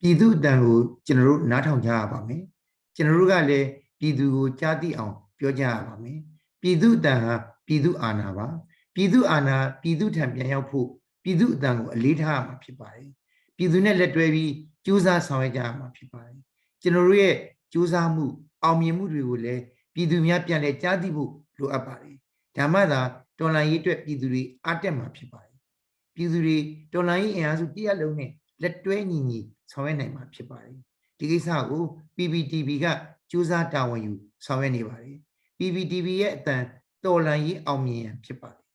ပြည်သူအတန်ကိုကျွန်တော်တို့နားထောင်ကြရပါမယ်ကျွန်တော်တို့ကလည်းပြည်သူကိုကြားသိအောင်ပြောကြရပါမယ်ပြည်သူအတန်ဟာပြည်သူအာဏာပါပြည်သူအာဏာပြည်သူထံပြန်ရောက်ဖို့ပြည်သူအတန်ကိုအလေးထားရမှာဖြစ်ပါတယ်ပြည်သူနဲ့လက်တွဲပြီးကြိုးစားဆောင်ရွက်ကြရမှာဖြစ်ပါတယ်ကျွန်တော်တို့ရဲ့ကြိုးစားမှုအောင်မြင်မှုတွေကိုလည်းပြည်သူများပြန်လဲကြားသိဖို့လိုအပ်ပါတယ်ဒါမှသာတော်လှန်ရေးအတွက်ပြည်သူတွေအားတက်မှာဖြစ်ပါတယ်ပြည်သူတွေတော်လှန်ရေးအင်အားစုတရက်လုံးနဲ့လက်တွဲညီညီ ဆောင်ရွက်နိုင်မှာဖြစ်ပါတယ်ဒီကိစ္စကို PPTV ကကြိုးစားတာဝန်ယူဆောင်ရွက်နေပါတယ် PPTV ရဲ့အတန်တော်လှန်ရေးအောင်မြင်ရန်ဖြစ်ပါတယ်